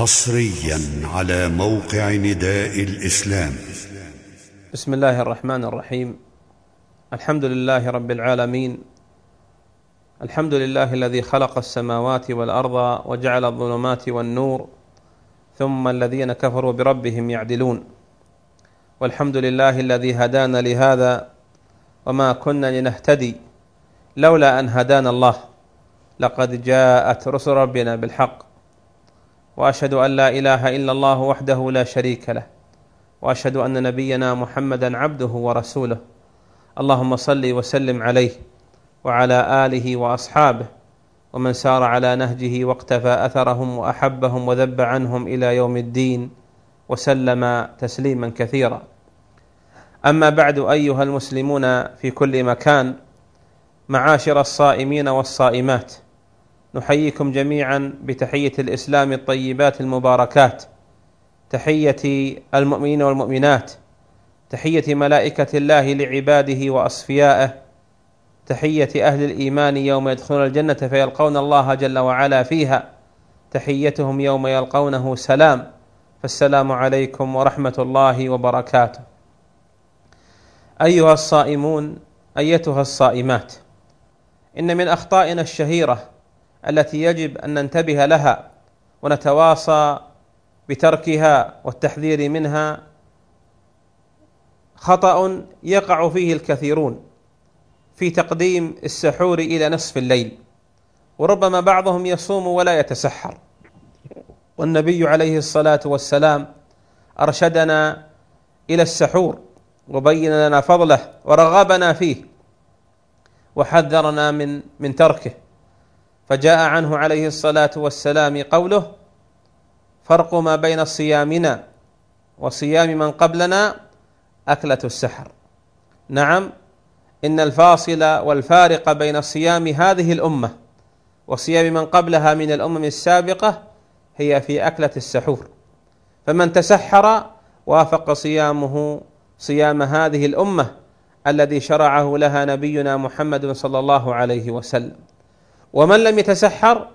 حصريا على موقع نداء الإسلام. بسم الله الرحمن الرحيم. الحمد لله رب العالمين. الحمد لله الذي خلق السماوات والأرض وجعل الظلمات والنور ثم الذين كفروا بربهم يعدلون. والحمد لله الذي هدانا لهذا وما كنا لنهتدي لولا أن هدانا الله. لقد جاءت رسل ربنا بالحق وأشهد أن لا إله إلا الله وحده لا شريك له. وأشهد أن نبينا محمدا عبده ورسوله. اللهم صل وسلم عليه وعلى آله وأصحابه ومن سار على نهجه واقتفى أثرهم وأحبهم وذب عنهم إلى يوم الدين وسلم تسليما كثيرا. أما بعد أيها المسلمون في كل مكان معاشر الصائمين والصائمات نحييكم جميعا بتحية الإسلام الطيبات المباركات تحية المؤمنين والمؤمنات تحية ملائكة الله لعباده وأصفيائه تحية أهل الإيمان يوم يدخلون الجنة فيلقون الله جل وعلا فيها تحيتهم يوم يلقونه سلام فالسلام عليكم ورحمة الله وبركاته. أيها الصائمون أيتها الصائمات إن من أخطائنا الشهيرة التي يجب أن ننتبه لها ونتواصى بتركها والتحذير منها خطأ يقع فيه الكثيرون في تقديم السحور إلى نصف الليل وربما بعضهم يصوم ولا يتسحر. والنبي عليه الصلاة والسلام أرشدنا إلى السحور وبين لنا فضله ورغبنا فيه وحذرنا من من تركه. فجاء عنه عليه الصلاة والسلام قوله فرق ما بين صيامنا وصيام من قبلنا أكلة السحر. نعم إن الفاصل والفارق بين صيام هذه الأمة وصيام من قبلها من الأمم السابقة هي في أكلة السحور. فمن تسحر وافق صيامه صيام هذه الأمة الذي شرعه لها نبينا محمد صلى الله عليه وسلم. ومن لم يتسحر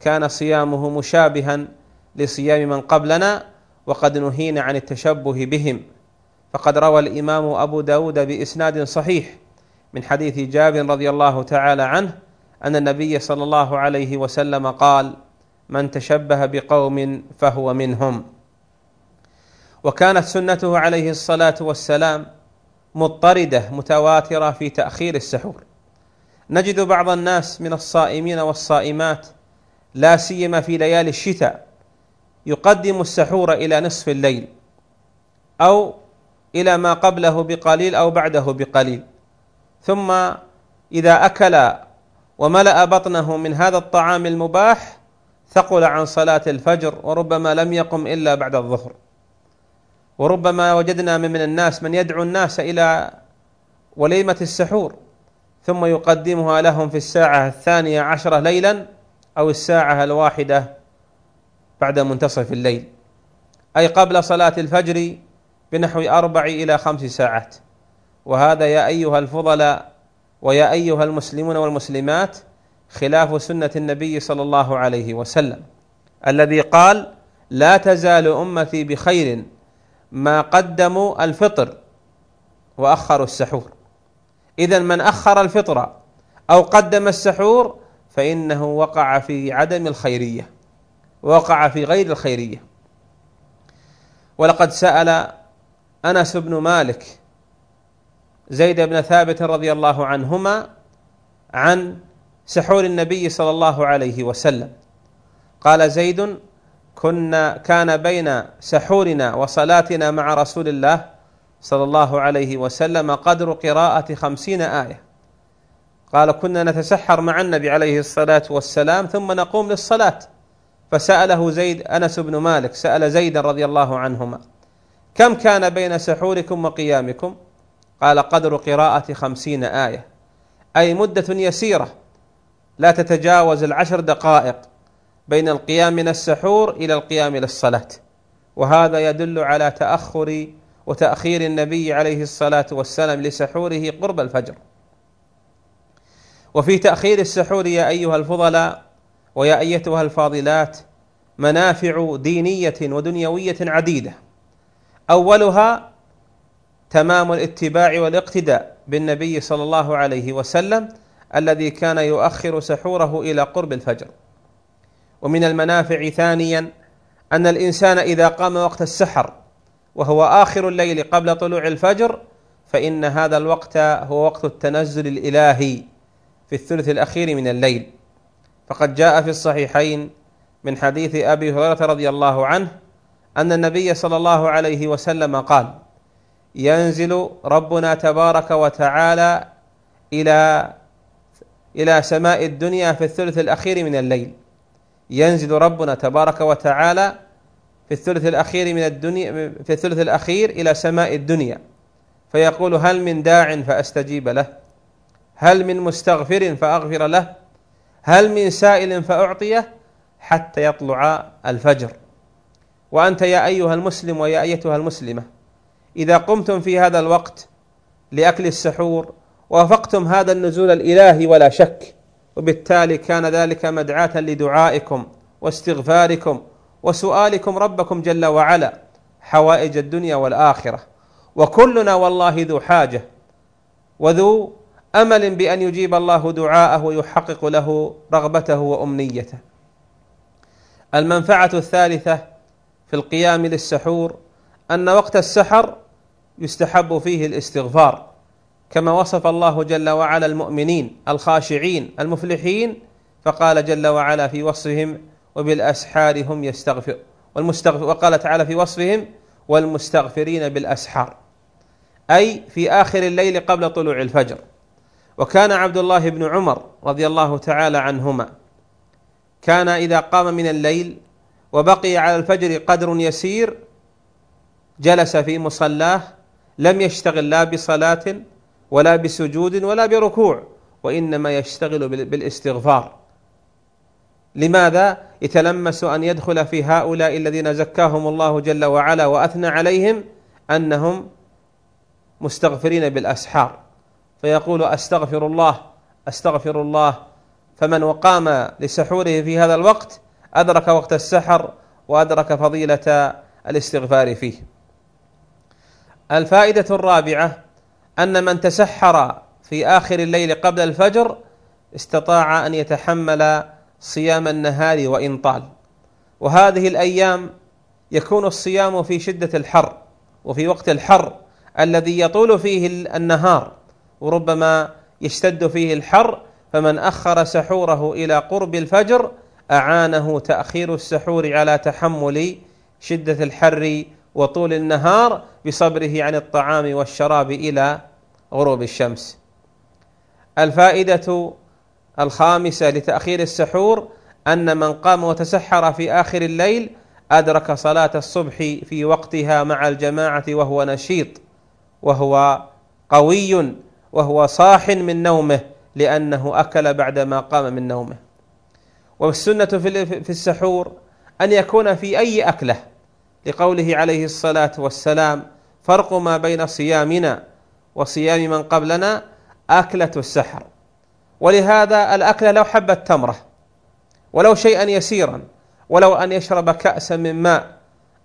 كان صيامه مشابها لصيام من قبلنا وقد نهينا عن التشبه بهم. فقد روى الإمام أبو داود بإسناد صحيح من حديث جابر رضي الله تعالى عنه أن النبي صلى الله عليه وسلم قال من تشبه بقوم فهو منهم وكانت سنته عليه الصلاة والسلام مضطردة متواترة في تأخير السحور. نجد بعض الناس من الصائمين والصائمات لا سيما في ليالي الشتاء يقدم السحور إلى نصف الليل أو إلى ما قبله بقليل أو بعده بقليل. ثم إذا أكل وملأ بطنه من هذا الطعام المباح ثقل عن صلاة الفجر وربما لم يقم إلا بعد الظهر. وربما وجدنا من الناس من يدعو الناس إلى وليمة السحور ثم يقدمها لهم في الساعة الثانية عشرة ليلا أو الساعة الواحدة بعد منتصف الليل. أي قبل صلاة الفجر بنحو أربع إلى خمس ساعات. وهذا يا أيها الفضلاء ويا أيها المسلمون والمسلمات خلاف سنة النبي صلى الله عليه وسلم الذي قال لا تزال أمتي بخير ما قدموا الفطر وأخروا السحور. إذا من أخر الفطر أو قدم السحور فإنه وقع في عدم الخيرية وقع في غير الخيرية. ولقد سأل أنس بن مالك زيد بن ثابت رضي الله عنهما عن سحور النبي صلى الله عليه وسلم. قال زيد كنا كان بين سحورنا وصلاتنا مع رسول الله صلى الله عليه وسلم قدر قراءة خمسين آية. قال كنا نتسحر مع النبي عليه الصلاة والسلام ثم نقوم للصلاة. فسأله زيد أنس بن مالك سأل زيد رضي الله عنهما كم كان بين سحوركم وقيامكم؟ قال قدر قراءة خمسين آية. أي مدة يسيرة. لا تتجاوز العشر دقائق بين القيام من السحور إلى القيام للصلاة. وهذا يدل على تأخر وتأخير النبي عليه الصلاة والسلام لسحوره قرب الفجر. وفي تأخير السحور يا أيها الفضلاء ويا أيتها الفاضلات منافع دينية ودنيوية عديدة. أولها تمام الاتباع والاقتداء بالنبي صلى الله عليه وسلم الذي كان يؤخر سحوره إلى قرب الفجر. ومن المنافع ثانيا أن الإنسان إذا قام وقت السحر وهو آخر الليل قبل طلوع الفجر فإن هذا الوقت هو وقت التنزل الإلهي في الثلث الأخير من الليل. فقد جاء في الصحيحين من حديث أبي هريرة رضي الله عنه أن النبي صلى الله عليه وسلم قال ينزل ربنا تبارك وتعالى إلى إلى سماء الدنيا في الثلث الأخير من الليل. ينزل ربنا تبارك وتعالى في الثلث الأخير من الدنيا في الثلث الأخير إلى سماء الدنيا. فيقول هل من داع فأستجيب له؟ هل من مستغفر فأغفر له؟ هل من سائل فأعطيه؟ حتى يطلع الفجر. وأنت يا أيها المسلم ويا أيتها المسلمة إذا قمتم في هذا الوقت لأكل السحور وافقتم هذا النزول الإلهي ولا شك وبالتالي كان ذلك مدعاة لدعائكم واستغفاركم وسؤالكم ربكم جل وعلا حوائج الدنيا والآخرة. وكلنا والله ذو حاجة وذو أمل بأن يجيب الله دعاءه ويحقق له رغبته وأمنيته. المنفعة الثالثة في القيام للسحور أن وقت السحر يستحب فيه الاستغفار كما وصف الله جل وعلا المؤمنين الخاشعين المفلحين فقال جل وعلا في وصفهم وبالأسحار هم يستغفر والمستغفر وقال تعالى في وصفهم والمستغفرين بالأسحار. أي في آخر الليل قبل طلوع الفجر. وكان عبد الله بن عمر رضي الله تعالى عنهما كان إذا قام من الليل وبقي على الفجر قدر يسير جلس في مصلاه لم يشتغل لا بصلاة ولا بسجود ولا بركوع وإنما يشتغل بالإستغفار. لماذا؟ يتلمس أن يدخل في هؤلاء الذين زكاهم الله جل وعلا وأثنى عليهم أنهم مستغفرين بالأسحار. فيقول أستغفر الله أستغفر الله. فمن وقام لسحوره في هذا الوقت أدرك وقت السحر وأدرك فضيلة الاستغفار فيه. الفائدة الرابعة أن من تسحر في آخر الليل قبل الفجر استطاع أن يتحمل صيام النهار وإن طال. وهذه الأيام يكون الصيام في شدة الحر وفي وقت الحر الذي يطول فيه النهار وربما يشتد فيه الحر فمن أخر سحوره إلى قرب الفجر أعانه تأخير السحور على تحمل شدة الحر وطول النهار بصبره عن الطعام والشراب إلى غروب الشمس. الفائدة الخامسة لتأخير السحور أن من قام وتسحر في آخر الليل أدرك صلاة الصبح في وقتها مع الجماعة وهو نشيط وهو قوي وهو صاح من نومه لأنه أكل بعدما قام من نومه. والسنة في السحور أن يكون في أي أكلة لقوله عليه الصلاة والسلام فرق ما بين صيامنا وصيام من قبلنا أكلة السحر ولهذا الاكله لو حبه تمره ولو شيئا يسيرا ولو أن يشرب كاسا من ماء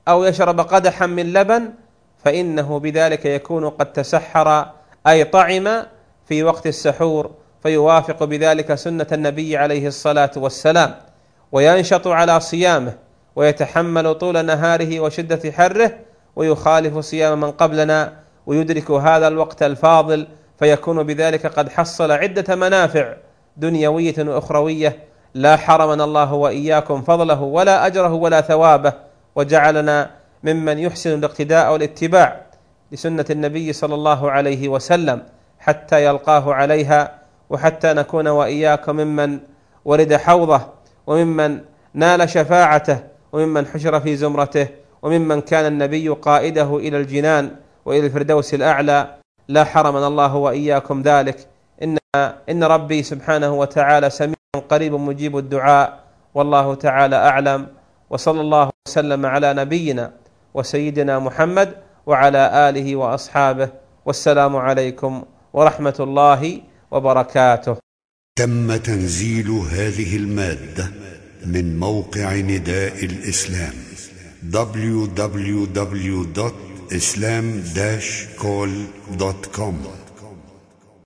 أو يشرب قدحا من لبن فإنه بذلك يكون قد تسحر أي طعم في وقت السحور فيوافق بذلك سنة النبي عليه الصلاة والسلام. وينشط على صيامه ويتحمل طول نهاره وشدة حره ويخالف صيام من قبلنا ويدرك هذا الوقت الفاضل فيكون بذلك قد حصل عدة منافع دنيوية وأخروية. لا حرمنا الله وإياكم فضله ولا أجره ولا ثوابه وجعلنا ممن يحسن الاقتداء والاتباع لسنة النبي صلى الله عليه وسلم حتى يلقاه عليها وحتى نكون واياكم ممن ورد حوضه وممن نال شفاعته وممن حشر في زمرته وممن كان النبي قائده إلى الجنان وإلى الفردوس الأعلى. لا حرمنا الله وإياكم ذلك. ان إن ربي سبحانه وتعالى سميع قريب مجيب الدعاء. والله تعالى أعلم. وصلى الله وسلم على نبينا وسيدنا محمد وعلى آله وأصحابه. والسلام عليكم ورحمة الله وبركاته. تم تنزيل هذه المادة من موقع نداء الإسلام. www.islam-call.com